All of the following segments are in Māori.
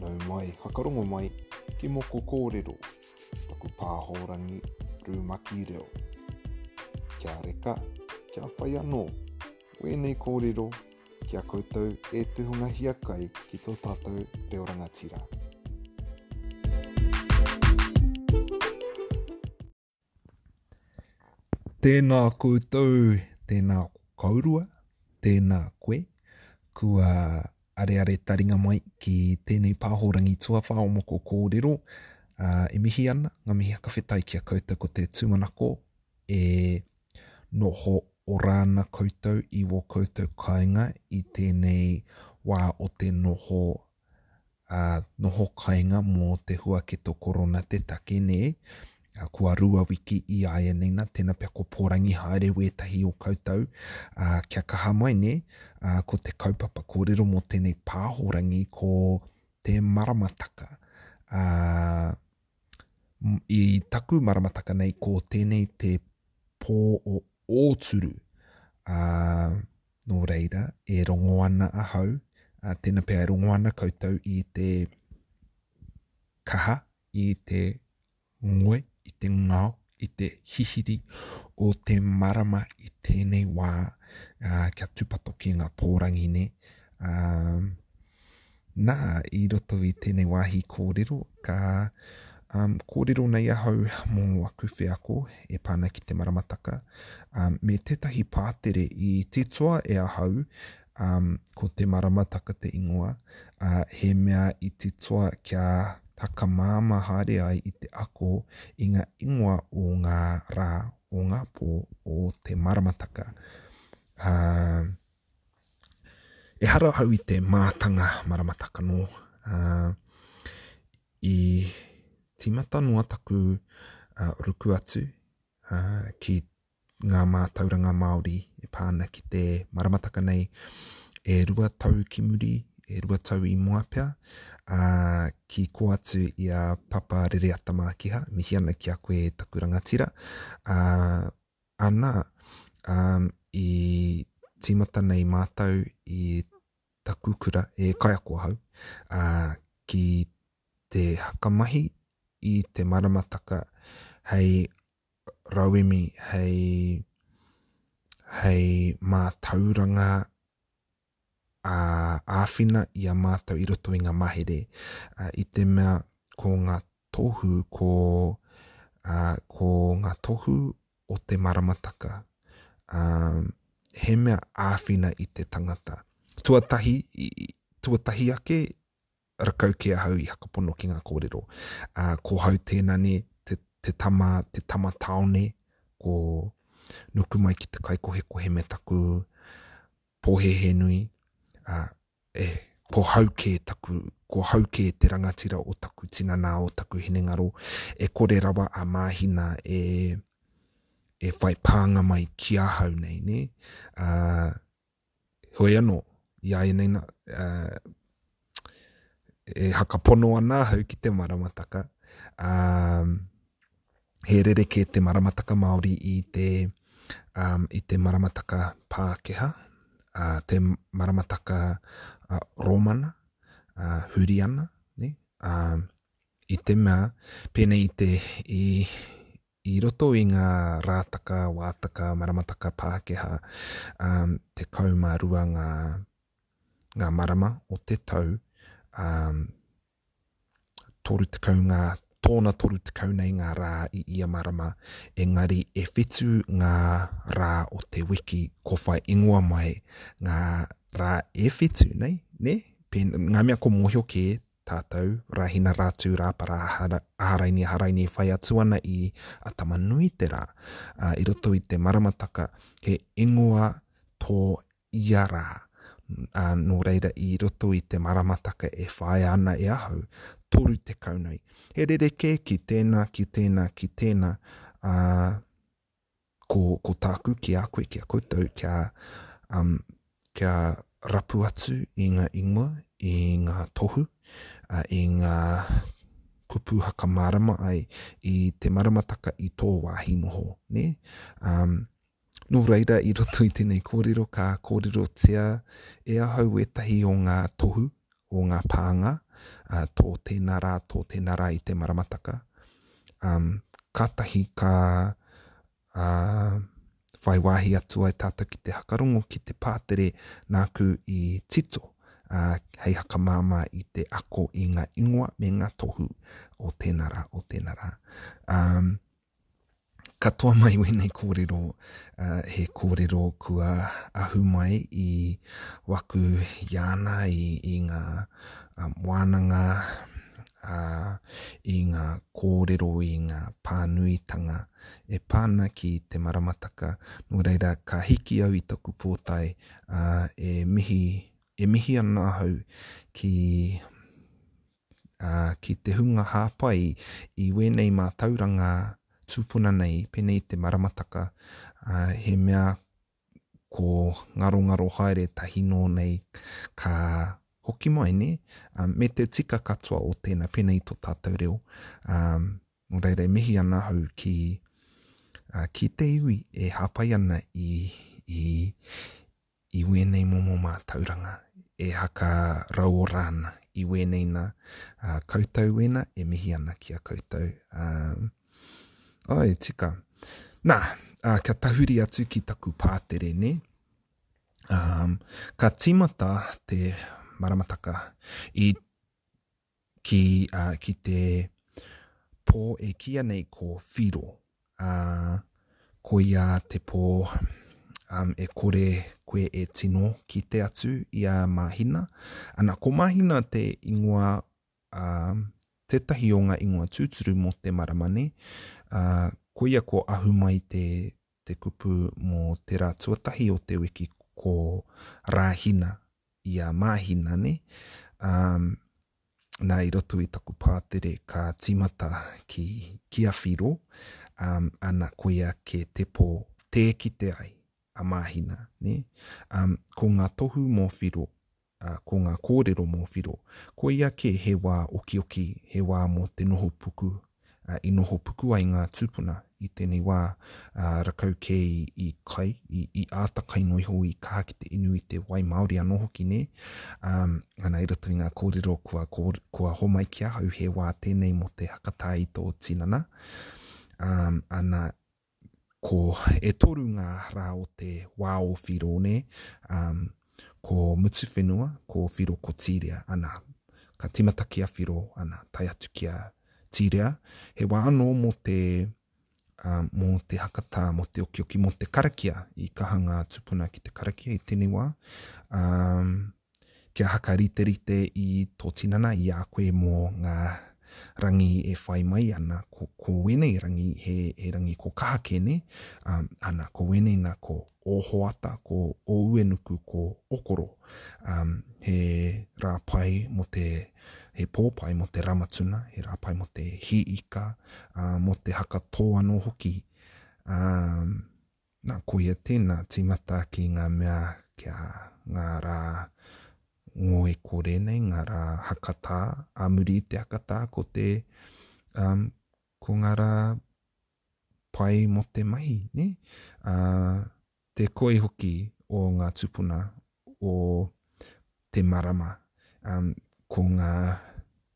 Nau mai, hakarongo mai, ki moko kōrero, taku pāhōrangi rumaki reo. Kia reka, kia whai anō, wēnei kōrero ki a koutou e tuhunga hiakai ki tō tātou reo rangatira. Tēnā koutou, tēnā kourua, tēnā koe. Kua areare taringa mai ki tēnei pāhorangi tuawhā o moko kōrero. Uh, e mihi ana, ngā mihi hakawhetai ki a koutou ko te tūmanako e noho o rāna koutou i wō koutou kāinga i tēnei wā o te noho a noho kainga mo te huaketo korona te take ne a kua rua wiki i aia nei na tena pea ko porangi haere wetahi o koutou a kia kaha mai ne a ko te kaupapa korero mo tenei pahorangi ko te maramataka a i taku maramataka nei ko tenei te po o Oturu a Nō reira, e rongo ana ahau, ā, tēnā pea e rongo ana koutou i te kaha, i te ngoe, i te ngao, i te hihiri o te marama i tēnei wā, ā, kia tūpato ki ngā pōrangi nei, ā, Nā, i roto i tēnei wāhi kōrero, ka um, kōrero nei ahau mō aku wheako e pāna ki te maramataka, um, me tētahi pātere i te toa e ahau, um, ko te maramataka te ingoa, uh, he mea i te toa kia takamāma haere ai i te ako i ngā ingoa o ngā rā, o ngā pō, o te maramataka. Uh, Ehara ahau i te mātanga maramataka nō, ā, i tīmata noa taku ā, ruku atu ā, ki ngā mātauranga Māori e pā ana ki te maramataka nei e rua tau ki muri, e rua tau i mua pea, ā, ki kō atu i a Papa Rereata Mākiha, mihi ana ki a koe taku rangatira, ā, Ana, ā, i tīmata nei mātou i taku kura e kaiako ahau, ā, ki te hakamahi i te maramataka hei rauemi, hei, hei mātauranga ā, āwhina i a mātou i roto i ngā mahere, ā, i te mea ko ngā tohu, ko, ā, ko ngā tohu o te maramataka, ā, he mea āwhina i te tangata. Tuatahi, tuatahi ake rakau kē ahau i hakapono ki ngā kōrero. Uh, ko hau tēnā ne, te, te tama, te tama taone, ko nuku mai ki te kaikohekohe me taku pōhehe nui, uh, e, ko hau kē taku, ko hau kē te rangatira o taku tinana, o taku hinengaro, e kore rawa a Māhina e, e whai pānga mai ki ahau nei, ne? Uh, Heoi anō, iāianei nā, ā, e hakapono ana ahau ki te maramataka, ā, he rerekē te maramataka Māori i te, ā, i te maramataka Pākehā, ā, te maramataka ā, Rōmana, ā, huri ana, nē, ā, i te mea, pēnei i te, i, i roto i ngā rātaka, wātaka, maramataka Pākehā, ā, tekau mā rua ngā, ngā marama o te tau, ā, toru tekau ngā, tōna toru tekau nei ngā rā i ia marama, engari e whitu ngā rā o te wiki ko whai ingoa mai ngā rā e whitu nei, nē? Pēn, ngā mea ko mōhio kē Tātou, Rahina Ratu, Rāpara Aharaini Aharaini e whai atu ana i a Tama-nui-te-rā, ā, i roto i te maramataka he ingoa tō ia rā, ā, nō reira i roto i te maramataka e whāia ana e ahau, 30 nei, he rerekē ki tēnā, ki tēnā, ki tēnā, ā, Ko, ko tāku ki a koe, ki a koutou, kia, um, kia rapu atu i ngā ingoa, i ngā tohu, uh, i ngā kupu hakamārama ai i te maramataka i tō wāhi noho. Ne? Um, Nō reira, i roto i tēnei kōrero, ka kōrerotia e ahau wētahi o ngā tohu o ngā pānga, ā, tō tēnā rā, tō tēnā rā i te maramataka. Ā, kātahi ka ā, whai wāhi atu ai tātou ki te hakarongo ki te pātere nāku i tito, ā, hei hakamāmā i te ako i ngā ingoa me ngā tohu o tēnā rā, o tēnā rā. Ā, katoa mai wēnei kōrero, uh, he kōrero kua ahu mai i waku iāna i, i ngā um, wānanga, uh, i ngā kōrero, i ngā pānuitanga e pāna ki te maramataka. Nō reira, ka hiki au i taku pōtai, uh, e mihi, e mihi ana ahau ki ā, ki te hunga hāpai i wēnei mātauranga tūpuna nei, pēnei i te maramataka, ā, he mea ko ngarongaro haere tahi nō nei ka hoki mai, nē, ā, me te tika katoa o tēnā, pēnei i tō tātou reo, ā, nō reira e mihi ana ahau ki, ā, ki te iwi e hāpai ana i, i, i wēnei momo mātauranga e haka rauora ana i wēnei nā uh, koutou wēna e mihi ana ki a koutou. Um, oh, e tika. Nā, uh, kia tahuri atu ki taku pātere, ne? Um, ka tīmata te maramataka i Ki, ā, ki te pō e kīia nei ko Whiro, ā, koiā te pō, um, e kore koe e tino kite atu i a Māhina. Ana, ko Māhina te ingoa, ā, tētahi o ngā ingoa tūturu mō te marama nei, ā, koia ko Ahumai te, te kupu mō te rā tuatahi o te wiki ko Rāhina i a Māhina, ne? Um, nā, i roto i taku pātere ka tīmata ki, ki a Whiro, um, ana koia ke te pō tē kite ai a Māhina, ne? Um, ko ngā tohu mō Whiro, ā, ko ngā kōrero mō Whiro, ko ia kē he wā okioki, he wā mō te noho puku, ā, i noho puku ai ngā tūpuna i tēnei wā, ā, rakau kē i, i kai, i, i āta kai noa iho i kaha ki te inu i te wai māori anō hoki, nē? Ā, ana, i roto i ngā kōrero kua, kō, kua homai ki ahau he wā tēnei mō te hakatā i tō tinana, ā, ana, ko e toru ngā rā o te wā o Whirone, um, ko Mutuwhenua, ko Whiro, ko Tīrea, ana, ka tīmata ki a Whiro, ana, tae atu ki a Tīrea, he wā anō mō te, um, mō te hakatā, mō te okioki, mō te karakia, i kaha ngā tupuna ki te karakia i tēnei wā, um, Kia whakariterite i tō tinana i a koe mō ngā rangi e whai mai ana, ko, ko wēnei rangi he, he rangi ko Kahakēne, um, ana, ko wēnei nā ko Ōhoata, ko Ōuenuku, ko Okoro. Um, he rā pai mō te, he pō pai mō te ramatuna, he rā pai mō te hī ika, uh, mō te hakatō anō hoki. Um, Nā, koia tēnā, tīmata ki ngā mea kia ngā rā ngoikore nei, ngā rā hakatā, ā muri i te hakatā ko te, um, ko ngā rā pai mō te mahi, nē? Ā, te koi hoki o ngā tūpuna o te marama, ko ngā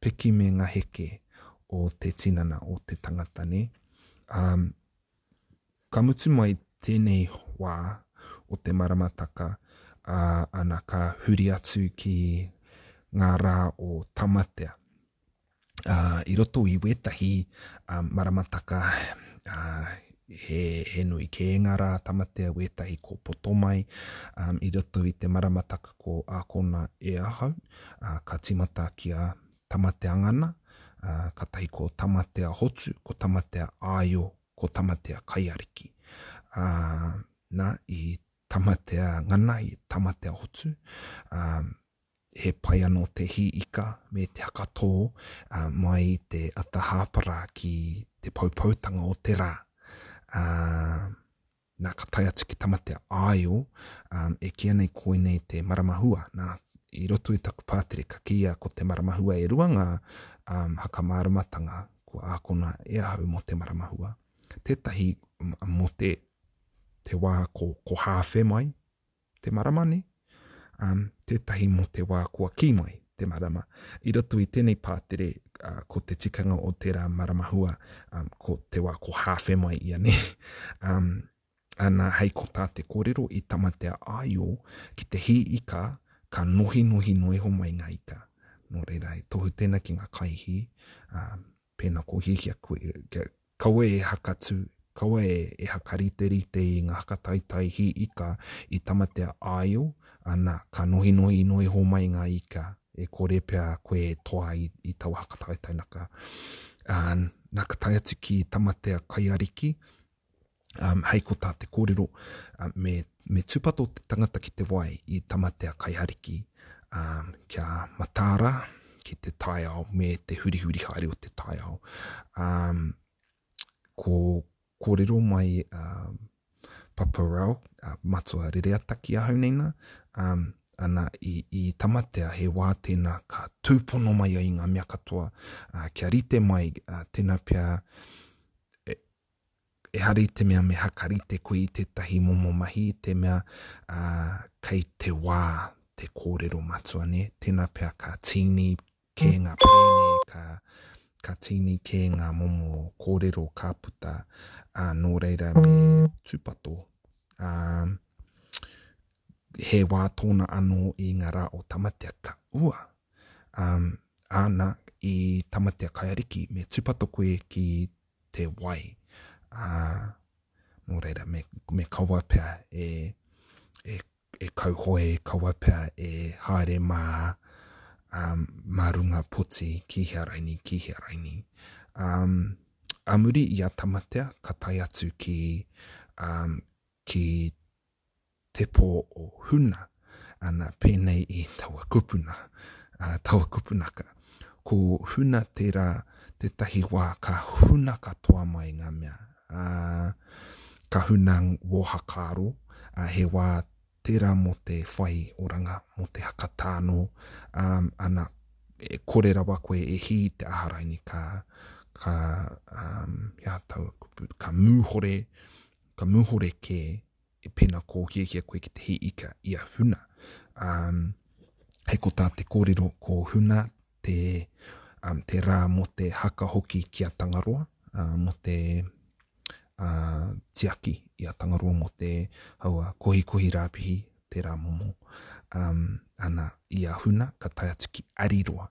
piki me ngā heke o te tinana o te tangata ne. Ka mutu mai tēnei wā o te maramataka ana ka huri atu ki ngā rā o Tamatea. uh, i roto i wētahi uh, maramataka uh, he, he nui kēnga rā tamatea wētahi ko Potomai um, i roto i te maramataka ko Akona e ahau uh, ka timata ki a Tamatea Ngana uh, ka tahi ko Tamatea Hotu ko Tamatea Aio ko Tamatea Kaiariki uh, na i Tamatea Ngana i Tamatea Hotu um, He pai anō te hī ika me te haka tō mai i te ata hāpara ki te poupoutanga o te rā. Nā, ka tae atu ki Tamatea Aio, e kīia nei koinei te marama hua. Nā, i roto i taku pātere ka kīia ko te marama hua e rua ngā haka māramatanga kua ākona e ahau mō te marama hua. Tētahi mō te wā ko hāwhe mai, te marama ne, um, tētahi mō te wā kua kī mai te marama. I roto i tēnei pātere, uh, ko te tikanga o tērā marama hua, um, ko te wā ko hāwhe mai ia ne. Um, ana hei ko tā te kōrero i tamatea aio ki te hī ika ka nohi nohi noiho mai ngā ika. Nō reira, e tohu tēnā ki ngā kaihī, um, Pēnā kua hiahia koe, kaua e hakatū, kaua e hakariterite i ngā hakataitai hī ika i Tamatea Āio, ana, ka nohinohi noa iho mai ngā ika e kore pea koe e toa i taua hakataitainaka. Nā ka tae atu ki Tamatea Kaiariki, Um, hei ko tā te kōrero, uh, me, me tūpato te tangata ki te wai i tamatea kaihariki um, kia matāra ki te taiao me te hurihuri haere o te taiao. Um, ko kōrero mai um, Papa Rau, uh, matua rereata ki ahau nei nā, um, ana i, i tamatea he wā tēnā ka tūpono mai ai ngā mea katoa, uh, kia rite mai uh, tēnā pia Ehara i te mea me hakarite koe i tētahi momo mahi i te mea uh, kei te wā te kōrero matua, ne? Tēnā pea ka tīni kē ngā pēne, ka, ka tīni kē ngā momo kōrero ka puta, uh, nō reira me tūpato. Uh, he wā tōna anō i ngā rā o tamatea ka ua. Um, āna, i tamatea kai ariki, me tūpato koe ki te wai. Ā, nō reira, me, me kaua pea e, e, e kauhoe, kaua pea e haere mā, um, mā runga poti ki hea raini, ki hea raini. Um, a muri i a Tamatea, ka tai atu ki, um, ki te pō o Huna, ana, pēnei i taua kupuna, ā, taua kupunaka. Ko Huna tērā tētahi wā ka huna katoa mai ngā mea, ā, ka huna wōhakaaro, ā, he wā tērā mō te whai oranga, mō te hakatāno, ā, ana, e kore rawa koe e hī i te āharaini ka, ka, ā, ia taua kupu, ka mūhore, ka mūhore kē e pena kōkiakia koe ki te hī ika i a Huna. Um, hei ko tā te kōrero ko Huna te, um, te rā mō te haka hoki ki a Tangaroa, uh, mō te uh, tiaki i a Tangaroa mō te haua kohi kohi rāpihi te rā momo. Um, ana, i a Huna, ka tae atu ki Ariroa.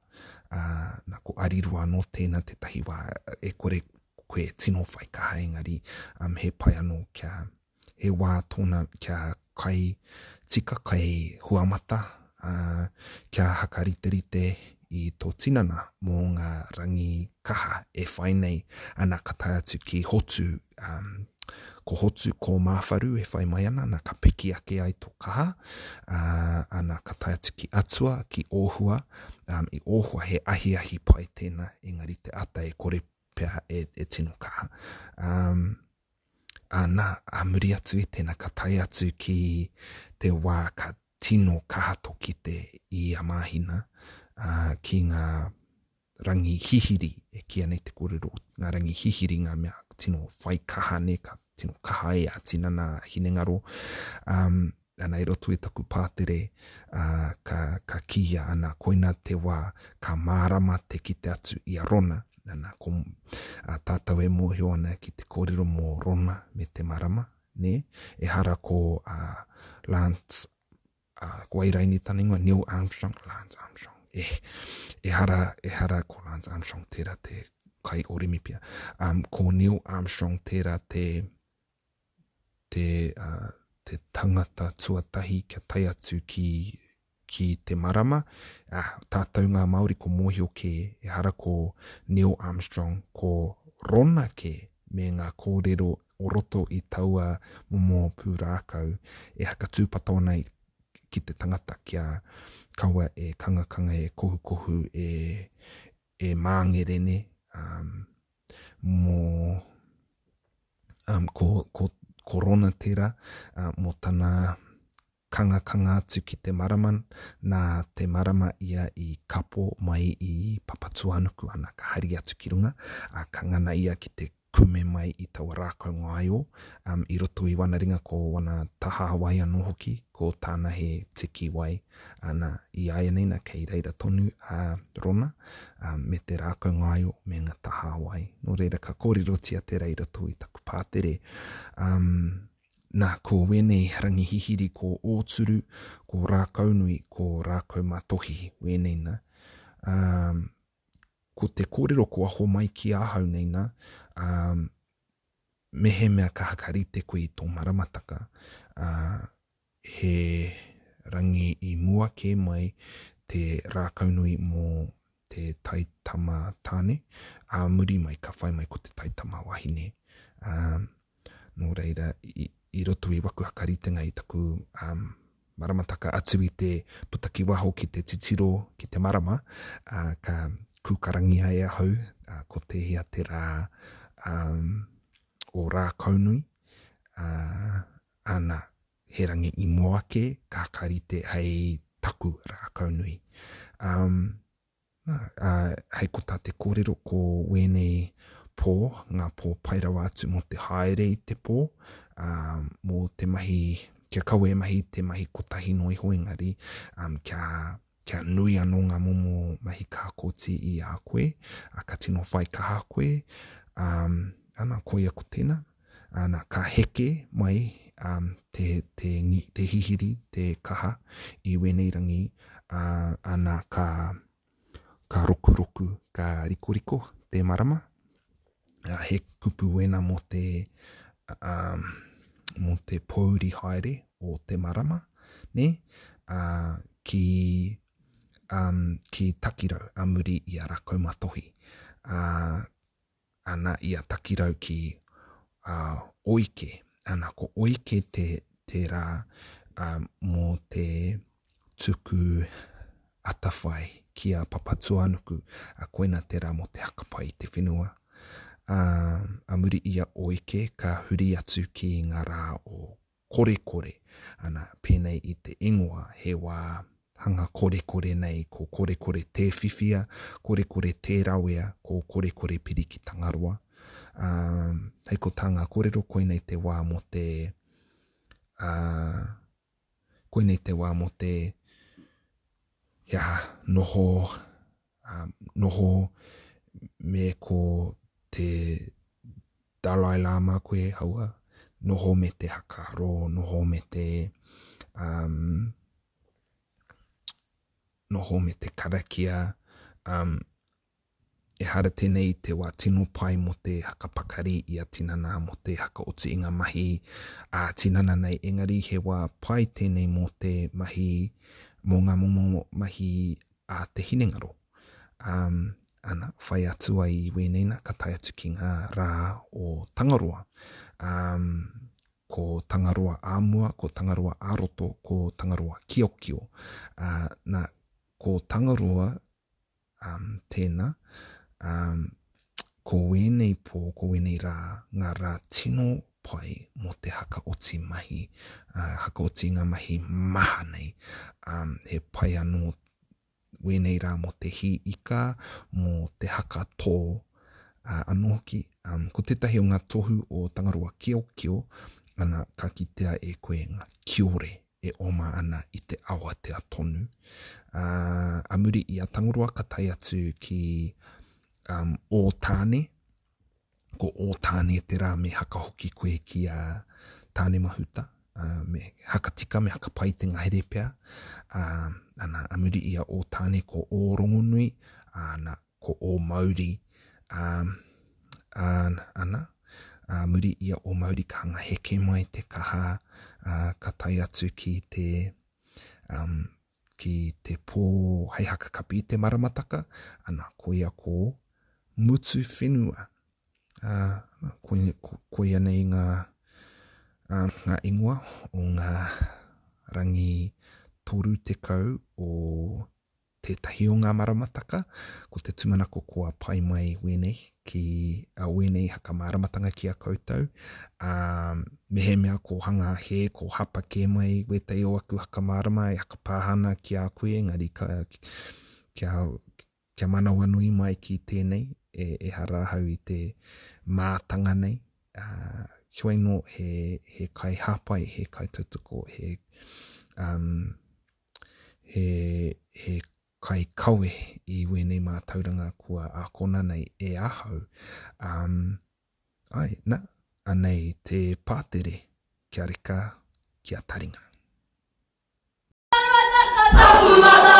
Uh, na, ko Ariroa anō tēnā tētahi wā e kore koe tino whai kaha engari um, he pai anō kia he wā tōna kia kai tika, kai huamata, ā, kia hakariterite i tō tinana mō ngā rangi kaha e whai nei ana ka tae atu ki Hotu, ā, ko Hotu ko Māwharu e whai mai ana, ana ka piki ake ai tō kaha, ā, ana ka tae atu ki Atua, ki Ōhua, ā, i Ōhua he ahiahi pai tēnā, engari te ata e kore pea e, e tino kaha. Ā. Ana, a muri atu i tena ka tae atu ki te wa ka tino kaha toki te i a Mahina ki nga rangi hihiri, e ki anei te korero, nga rangi hihiri nga mea tino whai kaha ne, ka tino kaha e a tinana a Hinengaro. Um, Nana i roto i taku pātere, ā, ka, ka kīia ana, koina te wā, ka mārama te kite atu i a Rona, nana, ko, ā, tātou e mōhio ana ki te kōrero mō Rona me te marama, nē, ehara ko, ā, Lance, ā, ko Airaini tana ingoa, Neil Armstrong, Lance Armstrong, e, ehara, ehara ko Lance Armstrong tērā te kai o Rimipia, um, ko Neil Armstrong tērā te, te, uh, te tangata tuatahi kia tai atu ki, ki te marama. Uh, tātou ngā Māori ko Mōhio kē, ehara ko Neil Armstrong, ko Rona kē me ngā kōrero o roto i taua momo pūrākau e hakatūpata ona ki te tangata kia kaua e kangakanga, e kohukohu, e, e māngerene, um, mō um, ko, ko, ko Rona tērā, uh, mō tana kangakanga atu ki te marama, nā te marama ia i kapo mai i Papatuanuku ana, ka hari atu ki runga, uh, ka ngana ia ki te kume mai i taua rākau ngaio um, i roto i wana ringa ko wana taha wai anō hoki, ko tāna he tiki wai Ana, i āianei na kei reira tonu a Rona, a, me te rākau ngaio me nga taha wai. No reira ka kōrerotia te reira tō i taku pātere. Um, na, ko wēnei rangi hihiri ko Ōturu, ko Rākaunui, ko Rākau mā Tohi, wēnei na. Um, ko te kōrero kua homai ki ahau nei na, um, mehemea ka hakarite koe i tō maramataka, uh, He rangi i mua kē mai te rākaunui mō te taitama tāne, ā muri mai ka whai mai ko te taitama wahine. Nō reira, i roto i waku whakaritenga i taku maramataka atu i te puta ki waho ki te titiro ki te marama, ka kūkarangia e ahau ko tēhea te rā o Rākaunui, Ana, he rangi ingoa ake ka ka rite hei taku rākau nui. Um, na, uh, hei ko tā te kōrero ko wēnei pō, ngā pō pai rawa atu mō te haere i te pō, uh, mō te mahi, kia kawe e mahi te mahi kotahi no iho engari, um, kia Kia nui anō ngā momo mahi ka koti i a koe, a, ka tino whai kaha koe, um, ana, koia ko tēnā, ana, ka heke mai um, te, te, te hihiri, te kaha i wēnei rangi, uh, ana, ka, ka rokuroku, ka rikoriko te marama, uh, he kupu wena mo te, um, mo te pouri haere o te marama, ne? Uh, ki, um, ki Takirau a muri i a rakou matohi. Uh, ana i a Takirau ki uh, Oike, ana ko Oike te, te rā uh, mo te Tuku atawhai ki a Papatuanuku, a koina tera mo te hakapai i te whenua. A, a muri i a Oike ka huri atu ki nga ra o Korekore, ana, penei i te ingoa, he wa hanga korekore nei, ko Korekore Tewhiwhia, Korekore Terawea, ko Korekore Pirikitangaroa. A, hei ko ta nga korero koinei te wa mo te, a, Koinei te wā mō te he aha, noho, um, noho me ko te Dalai Lama koe haua, noho me te hakaaro, noho me te, um, noho me te karakia, um, Ehara tenei i te wa tino pai mo te hakapakari i a tinana mo te hakaoti i nga mahi a tinana nei, engari he wa pai tenei mo te mahi mo nga momo mahi a te hinengaro. Um, ana, whai atu ai i wenei na ka tae atu ki nga ra o Tangaroa. Um, ko Tangaroa a mua, ko Tangaroa a roto, ko Tangaroa kiokio. Uh, na, ko Tangaroa Um, tēnā, um, ko wēnei pō, ko wēnei rā, ngā rā tino pai mō te hakaoti mahi, uh, hakaoti ngā mahi maha nei. Um, he pai anō wēnei rā mō te hī ika, mō te haka tō, uh, anō hoki. Um, ko tētahi o ngā tohu o Tangaroa Kiokio, ana ka kitea e koe ngā kiore, e oma ana i te awatea tonu. Ā, a muri i a Tangoroa ka tae atu ki um, Ōtāne, ko Ōtāne te rā me hakahoki koe ki a Tāne Mahuta, uh, me hakatika, me hakapai te ngahere pea. Uh, ana, a muri i a Ōtāne ko Ōrongonui, ana, ko ō mauri, ā, ā, ana, ā, muri i a ō mauri ka hanga heke mai te kaha, ā, ka tae atu ki te, um, ki te pō hei hakakapi i te maramataka, ana, koia ko mutu whenua, ā, koina, ko, koia nei ngā, ā, ngā ingoa o ngā rangi 30 o Tētahi o ngā maramataka, ko te tumanako kua pai mai wēnei, ki a wēnei haka māramatanga ki a koutou, ā, mehemea ko hanga hē, ko hapa kē mai wētahi o aku haka mārama e hakapāhana ki a koe, engari ka, kia, kia manawanui mai ki tēnei, e, ehara ahau i te mātanga nei, ā, heoi nō, he, he kai hāpai, he kai tautoko, he, um, he, he kai kawe i wēnei mātauranga kua ākona nei e ahau. Um, ai, na, anei te pātere kia reka, kia taringa. Taku mana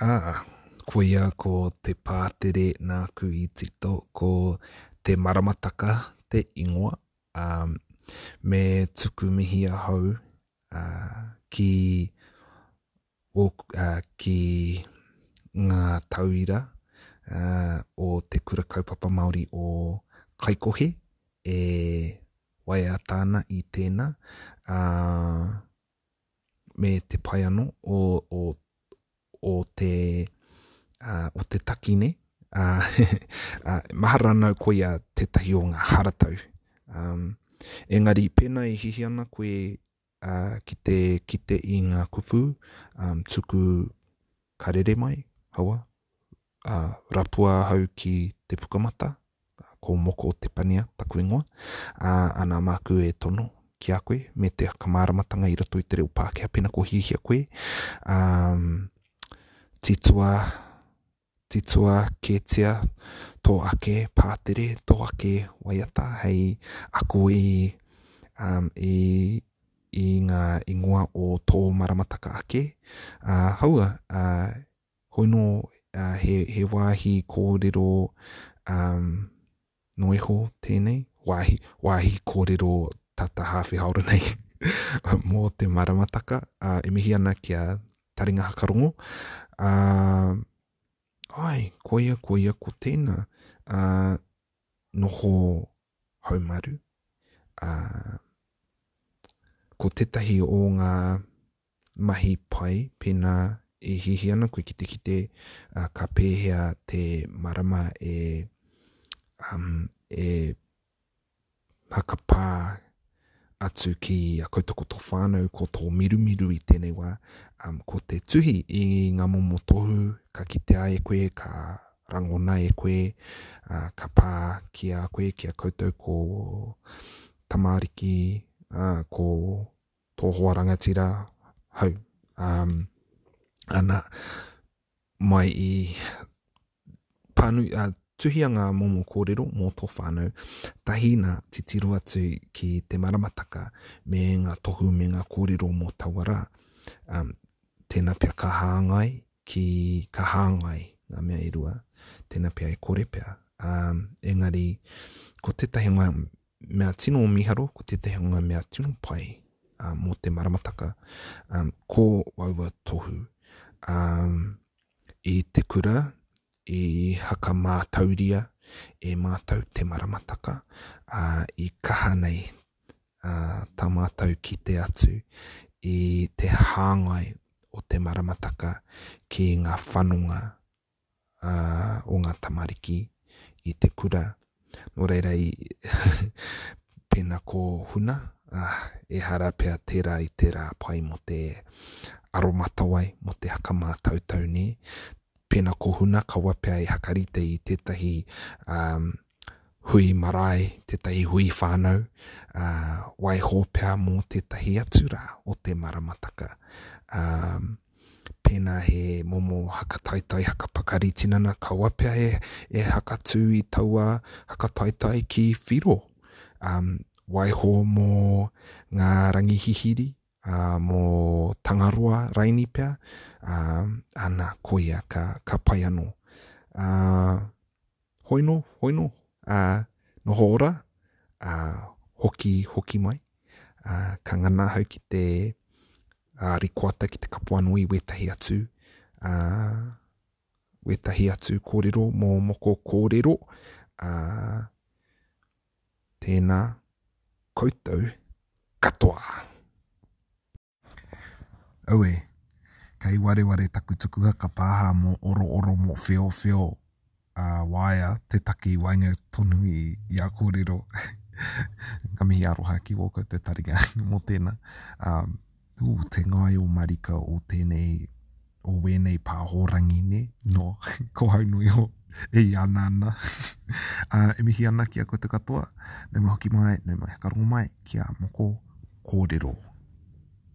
Ā, koia ko te pātere nāku i tito, ko te maramataka te ingoa. Ā, me tuku mihi ahau ā, ki, o, ā, ki ngā tauira ā, o Te Kura Kaupapa Māori o Kaikohe e waiata ana i tēnā. Ā, me te pai anō o, o, o te, uh, o te taki nei. Uh, uh, mahara anō koia tētahi o ngā haratau. Um, engari, pēnā i hihi ana koe uh, ki te kite i ngā kupu, um, tuku karere mai, hawa, Ka rapua ahau ki te pukamata, ko Moko Te Pania taku ingoa, ā, ana māku e tono ki a koe me te whakamāramatanga i roto i te reo Pākehā pēnā ko hiahia koe, um, titua, titua kētia tō ake pātere, tō ake waiata hei ako i, um, i, i ngā ingoa o tō maramataka ake. Uh, haua, uh, Hoi nō, he, he wāhi kōrero um, no iho tēnei, wāhi, wāhi kōrero tata hāwhi haora nei mō te maramataka, uh, e mihi ana ki a Taringa Hakarongo. Uh, ai, koia, koia, ko tēnā, uh, noho haumaru, uh, ko tētahi o ngā mahi pai pēnā e hihi ana koe ki te kite uh, ka pēhea te marama e, um, e hakapā atu ki a koutou ko tō whānau, ko tō mirumiru i tēnei wā, um, ko te tuhi i ngā momo tohu ka kitea e koe, ka rangona e koe, uh, ka pā ki a koe, ki a koutou ko tamariki, uh, ko Tō hoa rangatira, hau. Um, ana, mai i pānu, uh, tuhia ngā momo kōrero mō tō whānau, tahi nā titiro atu ki te maramataka me ngā tohu me ngā kōrero mō taua rā. Um, tēnā pia ka hāngai ki ka hāngai ngā mea e rua, tēnā pia e kore pia. Um, engari, ko tētahi ngā mea tino miharo, ko tētahi o ngā mea tino pai uh, mō te maramataka, um, ko waua tohu. Um, I te kura, i haka mātauria e mātou te maramataka, uh, i kaha nei uh, tā mātou ki te atu i te hāngai o te maramataka ki ngā whanonga o ngā tamariki i te kura. Nō reira, i, pēnā ko huna, ah, ehara pea tērā i te rā pai mo te aromatawai, mo te hakamātautau nē. Pēnā ko huna, kaua pea e hakarite i tētahi um, hui marae, tētahi hui whānau, uh, waiho pea mō tētahi atu rā o te maramataka. Um, Pēnā he momo hakataitai, hakapakari tinana, kaua pea e, e hakatū i taua hakataitai ki whiro. Um, waiho mō ngā rangi hihiri, uh, mō Tangaroa raini pea, uh, ana, koia, ka, ka pai anō. Uh, Hoino, hoino, ā, noho ora, ā, hoki, hoki mai, ā, ka ngana ahau ki te ā, rikoata ki te kapo anō i wētahi atu, ā, wētahi atu kōrero mō moko kōrero, ā, tēnā koutou katoa. Aue, kei wareware taku tuku haka pāha mō oro oro mō wheo wheo a waea te taki i waenga tonu i ia kōrero. Ka mihi aroha ki wō koutou taringa mō tēnā. Um, ū, te ngai o marika o tēnei o wēnei pāhōrangi ne, no, ko hau no iho, e i ana ana. uh, e mihi ana ki a koutou katoa, nau mai hoki mai, nau mai hakarongo mai ki a moko kōrero.